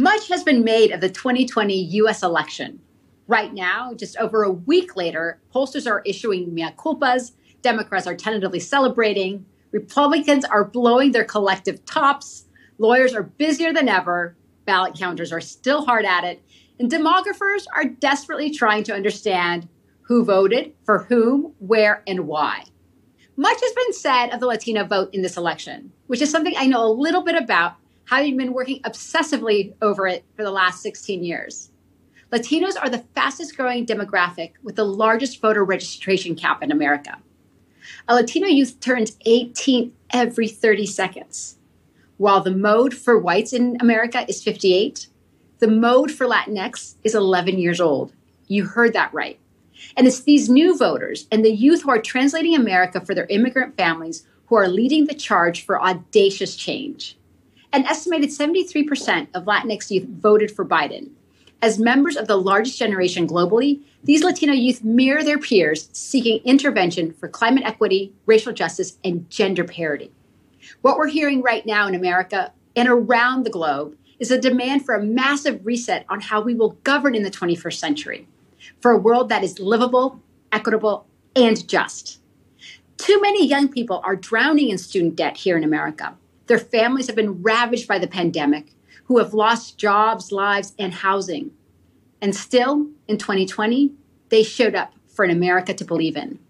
Much has been made of the 2020 US election. Right now, just over a week later, pollsters are issuing mea culpas, Democrats are tentatively celebrating, Republicans are blowing their collective tops, lawyers are busier than ever, ballot counters are still hard at it, and demographers are desperately trying to understand who voted, for whom, where, and why. Much has been said of the Latino vote in this election, which is something I know a little bit about, having been working obsessively over it for the last 16 years. Latinos are the fastest growing demographic with the largest voter registration cap in America. A Latino youth turns 18 every 30 seconds. While the mode for whites in America is 58, the mode for Latinx is 11 years old. You heard that right. And it's these new voters and the youth who are translating America for their immigrant families who are leading the charge for audacious change. An estimated 73% of Latinx youth voted for Biden. As members of the largest generation globally, these Latino youth mirror their peers seeking intervention for climate equity, racial justice, and gender parity. What we're hearing right now in America and around the globe is a demand for a massive reset on how we will govern in the 21st century for a world that is livable, equitable, and just. Too many young people are drowning in student debt here in America. Their families have been ravaged by the pandemic, who have lost jobs, lives, and housing. And still, in 2020, they showed up for an America to believe in.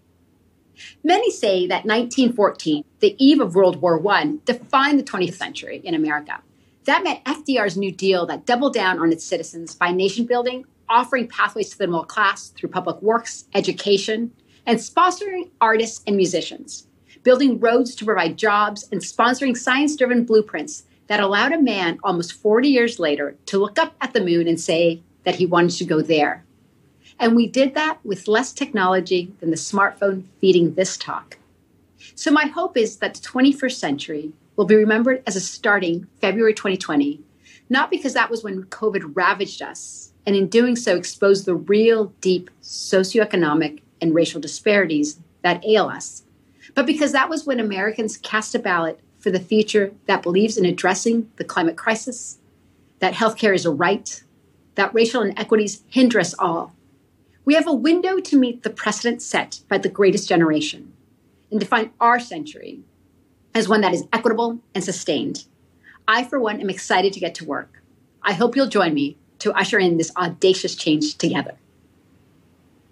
Many say that 1914, the eve of World War I, defined the 20th century in America. That meant FDR's New Deal that doubled down on its citizens by nation building offering pathways to the middle class through public works, education, and sponsoring artists and musicians, building roads to provide jobs, and sponsoring science driven blueprints that allowed a man almost 40 years later to look up at the moon and say that he wanted to go there. And we did that with less technology than the smartphone feeding this talk. So, my hope is that the 21st century will be remembered as a starting February 2020, not because that was when COVID ravaged us, and in doing so exposed the real deep socioeconomic and racial disparities that ail us, but because that was when Americans cast a ballot for the future that believes in addressing the climate crisis, that healthcare is a right, that racial inequities hinder us all. We have a window to meet the precedent set by the greatest generation and define our century as one that is equitable and sustained. I, for one, am excited to get to work. I hope you'll join me to usher in this audacious change together.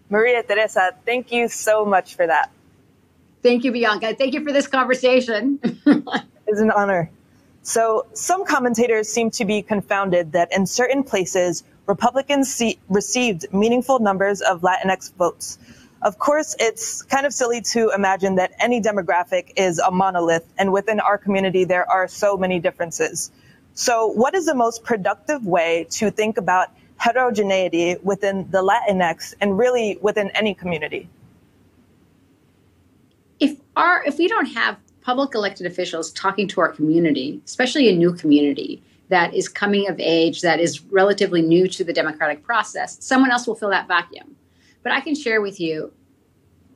Maria Teresa, thank you so much for that. Thank you, Bianca. Thank you for this conversation. it's an honor. So, some commentators seem to be confounded that in certain places, Republicans see- received meaningful numbers of Latinx votes. Of course, it's kind of silly to imagine that any demographic is a monolith, and within our community, there are so many differences. So, what is the most productive way to think about heterogeneity within the Latinx and really within any community? If our if we don't have public elected officials talking to our community, especially a new community that is coming of age, that is relatively new to the democratic process, someone else will fill that vacuum. But I can share with you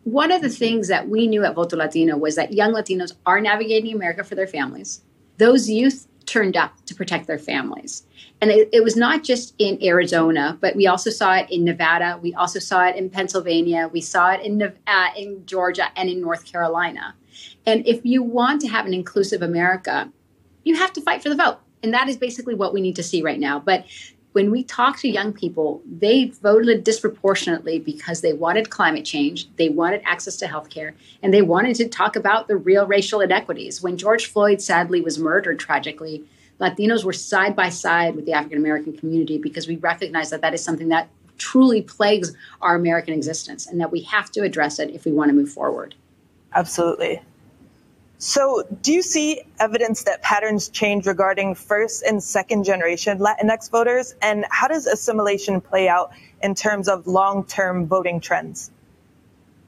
one of the things that we knew at Voto Latino was that young Latinos are navigating America for their families. Those youth turned up to protect their families. And it, it, was not just in Arizona, but we also saw it in Nevada. We also saw it in Pennsylvania. We saw it in, uh, in Georgia and in North Carolina. And if you want to have an inclusive America, you have to fight for the vote. And that is basically what we need to see right now. But when we talk to young people, they voted disproportionately because they wanted climate change, they wanted access to health care, and they wanted to talk about the real racial inequities. When George Floyd sadly was murdered tragically, Latinos were side by side with the African American community because we recognize that that is something that truly plagues our American existence and that we have to address it if we want to move forward. Absolutely. So, do you see evidence that patterns change regarding first and second generation Latinx voters? And how does assimilation play out in terms of long term voting trends?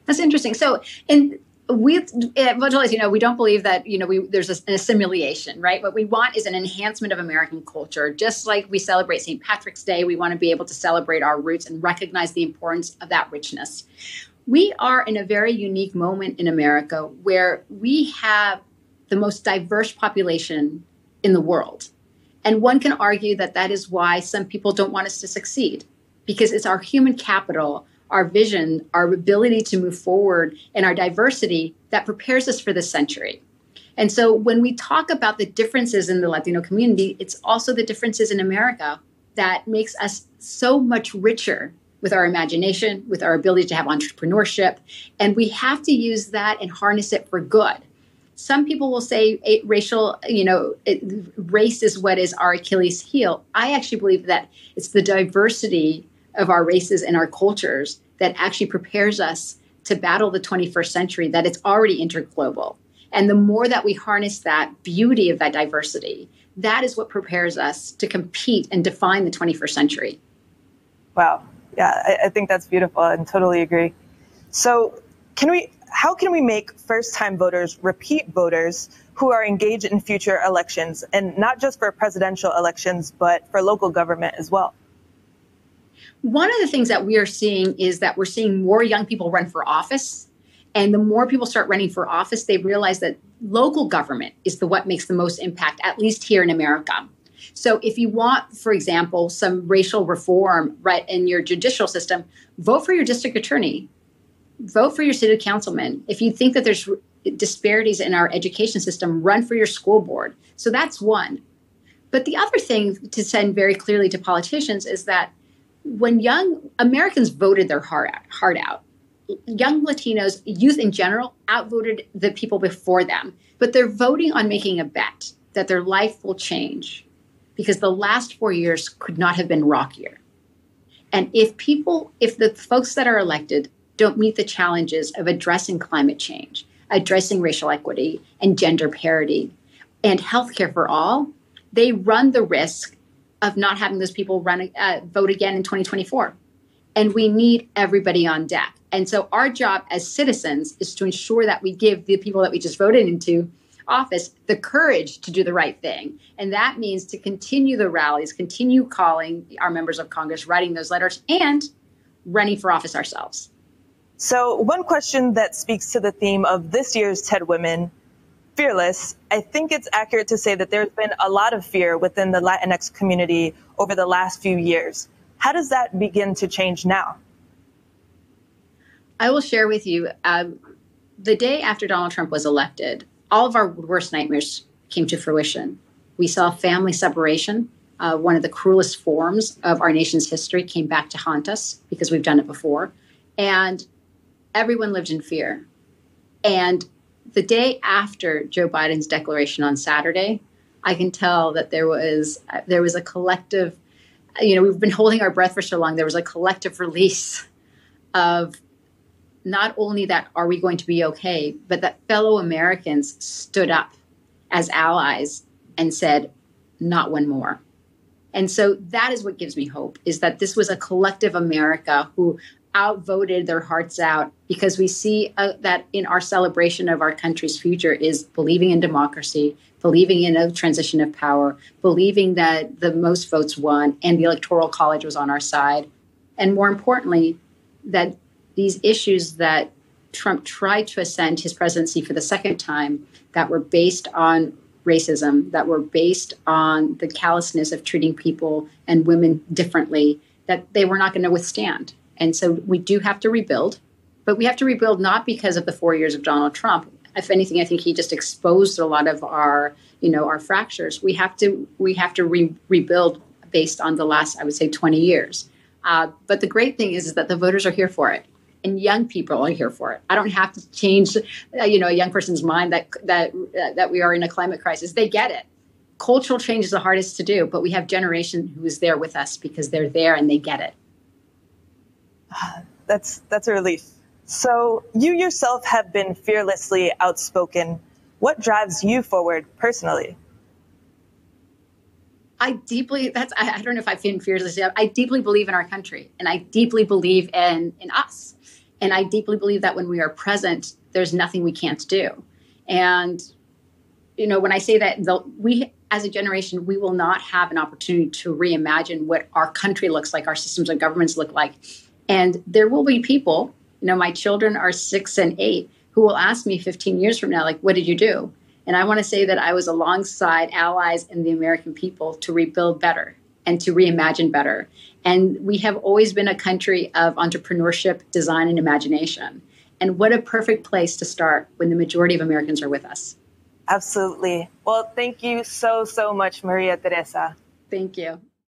That's interesting. So, in we at Votolas, you know, we don't believe that you know we there's an assimilation, right? What we want is an enhancement of American culture. Just like we celebrate St. Patrick's Day, we want to be able to celebrate our roots and recognize the importance of that richness we are in a very unique moment in America where we have the most diverse population in the world. And one can argue that that is why some people don't want us to succeed, because it's our human capital, our vision, our ability to move forward, and our diversity that prepares us for this century. And so when we talk about the differences in the Latino community, it's also the differences in America that makes us so much richer with our imagination, with our ability to have entrepreneurship. And we have to use that and harness it for good. Some people will say racial, you know, it, race is what is our Achilles heel. I actually believe that it's the diversity of our races and our cultures that actually prepares us to battle the 21st century, that it's already interglobal. And the more that we harness that beauty of that diversity, that is what prepares us to compete and define the 21st century. Wow. Yeah, I, I think that's beautiful and totally agree. So, can we how can we make first time voters repeat voters who are engaged in future elections? And not just for presidential elections but for local government as well? One of the things that we are seeing is that we're seeing more young people run for office. And the more people start running for office they realize that local government is the what makes the most impact at least here in america so if you want for example some racial reform right in your judicial system vote for your district attorney vote for your city councilman. If you think that there's disparities in our education system, run for your school board. So that's one. But the other thing to send very clearly to politicians is that when young Americans voted their heart out, heart out, young Latinos, youth in general, outvoted the people before them. But they're voting on making a bet that their life will change because the last four years could not have been rockier. And if people, if the folks that are elected don't meet the challenges of addressing climate change, addressing racial equity and gender parity, and healthcare for all, they run the risk of not having those people run uh, vote again in 2024. And we need everybody on deck. And so our job as citizens is to ensure that we give the people that we just voted into office the courage to do the right thing. And that means to continue the rallies, continue calling our members of Congress, writing those letters, and running for office ourselves. So, one question that speaks to the theme of this year's TED Women, fearless, I think it's accurate to say that there's been a lot of fear within the Latinx community over the last few years. How does that begin to change now? I will share with you um, the day after Donald Trump was elected, all of our worst nightmares came to fruition. We saw family separation. Uh, one of the cruelest forms of our nation's history came back to haunt us because we've done it before. And everyone lived in fear. And the day after Joe Biden's declaration on Saturday, I can tell that there was there was a collective, you know, we've been holding our breath for so long. There was a collective release of not only that are we going to be okay, but that fellow Americans stood up as allies and said, not one more. And so that is what gives me hope is that this was a collective America who outvoted their hearts out because we see uh, that in our celebration of our country's future is believing in democracy, believing in a transition of power, believing that the most votes won and the electoral college was on our side. And more importantly, that these issues that Trump tried to ascend his presidency for the second time that were based on racism, that were based on the callousness of treating people and women differently, that they were not going to withstand. And so we do have to rebuild, but we have to rebuild not because of the four years of Donald Trump. If anything, I think he just exposed a lot of our, you know, our fractures. We have to we have to re- rebuild based on the last, I would say, 20 years. Uh, but the great thing is, is that the voters are here for it and young people are here for it. I don't have to change, uh, you know, a young person's mind that that uh, that we are in a climate crisis. They get it. Cultural change is the hardest to do, but we have generation who is there with us because they're there and they get it. That's that's a relief. So you yourself have been fearlessly outspoken. What drives you forward personally? I deeply that's I, I don't know if I've been fearless. I deeply believe in our country and I deeply believe in in us. And I deeply believe that when we are present, there's nothing we can't do. And you know, when I say that the, we as a generation, we will not have an opportunity to reimagine what our country looks like, our systems of governments look like and there will be people, you know, my children are six and eight, who will ask me 15 years from now, like, what did you do? And I want to say that I was alongside allies and the American people to rebuild better and to reimagine better. And we have always been a country of entrepreneurship, design, and imagination. And what a perfect place to start when the majority of Americans are with us. Absolutely. Well, thank you so, so much, Maria Teresa. Thank you.